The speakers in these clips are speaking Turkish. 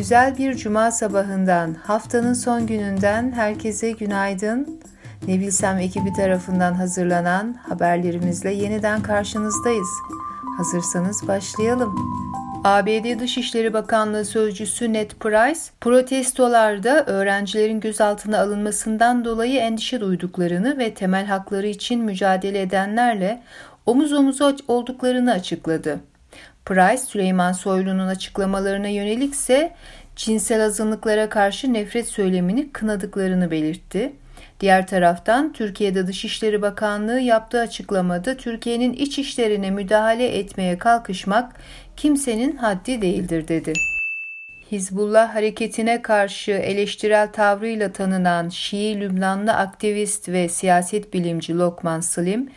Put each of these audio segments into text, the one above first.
Güzel bir cuma sabahından, haftanın son gününden herkese günaydın. Ne bilsem ekibi tarafından hazırlanan haberlerimizle yeniden karşınızdayız. Hazırsanız başlayalım. ABD Dışişleri Bakanlığı Sözcüsü Ned Price, protestolarda öğrencilerin gözaltına alınmasından dolayı endişe duyduklarını ve temel hakları için mücadele edenlerle omuz omuza olduklarını açıkladı. Price, Süleyman Soylu'nun açıklamalarına yönelikse cinsel azınlıklara karşı nefret söylemini kınadıklarını belirtti. Diğer taraftan Türkiye'de Dışişleri Bakanlığı yaptığı açıklamada Türkiye'nin iç işlerine müdahale etmeye kalkışmak kimsenin haddi değildir dedi. Hizbullah hareketine karşı eleştirel tavrıyla tanınan Şii Lübnanlı aktivist ve siyaset bilimci Lokman Slim,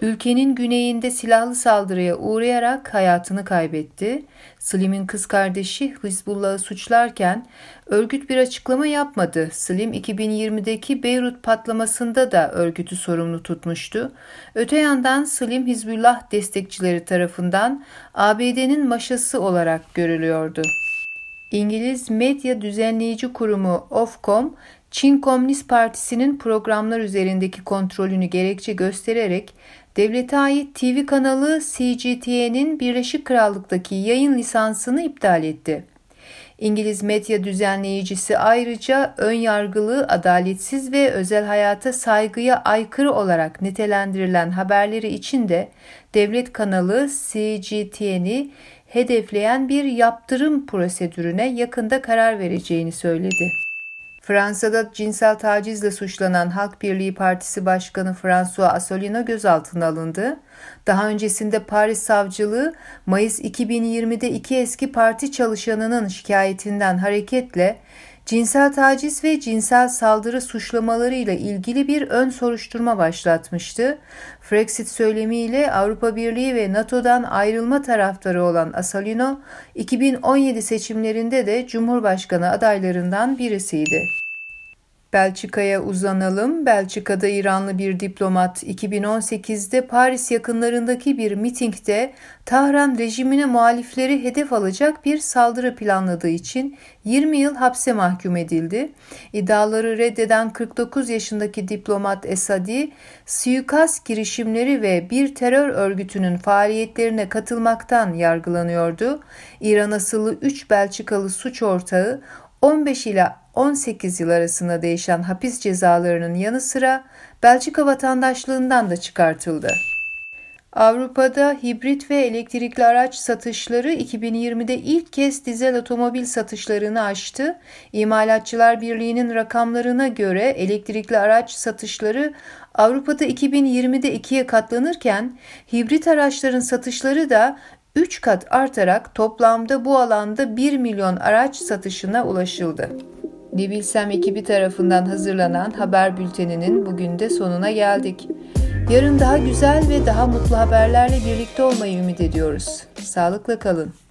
ülkenin güneyinde silahlı saldırıya uğrayarak hayatını kaybetti. Slim'in kız kardeşi Hizbullah'ı suçlarken örgüt bir açıklama yapmadı. Slim 2020'deki Beyrut patlamasında da örgütü sorumlu tutmuştu. Öte yandan Slim Hizbullah destekçileri tarafından ABD'nin maşası olarak görülüyordu. İngiliz medya düzenleyici kurumu Ofcom, Çin Komünist Partisi'nin programlar üzerindeki kontrolünü gerekçe göstererek devlete ait TV kanalı CGTN'in Birleşik Krallık'taki yayın lisansını iptal etti. İngiliz medya düzenleyicisi ayrıca ön yargılı, adaletsiz ve özel hayata saygıya aykırı olarak nitelendirilen haberleri için de devlet kanalı CGTN'i hedefleyen bir yaptırım prosedürüne yakında karar vereceğini söyledi. Fransa'da cinsel tacizle suçlanan Halk Birliği Partisi Başkanı François Asselineau gözaltına alındı. Daha öncesinde Paris Savcılığı Mayıs 2020'de iki eski parti çalışanının şikayetinden hareketle cinsel taciz ve cinsel saldırı suçlamalarıyla ilgili bir ön soruşturma başlatmıştı. Frexit söylemiyle Avrupa Birliği ve NATO'dan ayrılma taraftarı olan Asalino, 2017 seçimlerinde de Cumhurbaşkanı adaylarından birisiydi. Belçika'ya uzanalım. Belçika'da İranlı bir diplomat 2018'de Paris yakınlarındaki bir mitingde Tahran rejimine muhalifleri hedef alacak bir saldırı planladığı için 20 yıl hapse mahkum edildi. İddiaları reddeden 49 yaşındaki diplomat Esadi, suikast girişimleri ve bir terör örgütünün faaliyetlerine katılmaktan yargılanıyordu. İran asıllı 3 Belçikalı suç ortağı 15 ila 18 yıl arasında değişen hapis cezalarının yanı sıra Belçika vatandaşlığından da çıkartıldı. Avrupa'da hibrit ve elektrikli araç satışları 2020'de ilk kez dizel otomobil satışlarını aştı. İmalatçılar Birliği'nin rakamlarına göre elektrikli araç satışları Avrupa'da 2020'de ikiye katlanırken hibrit araçların satışları da 3 kat artarak toplamda bu alanda 1 milyon araç satışına ulaşıldı. Ne Bilsem ekibi tarafından hazırlanan haber bülteninin bugün de sonuna geldik. Yarın daha güzel ve daha mutlu haberlerle birlikte olmayı ümit ediyoruz. Sağlıkla kalın.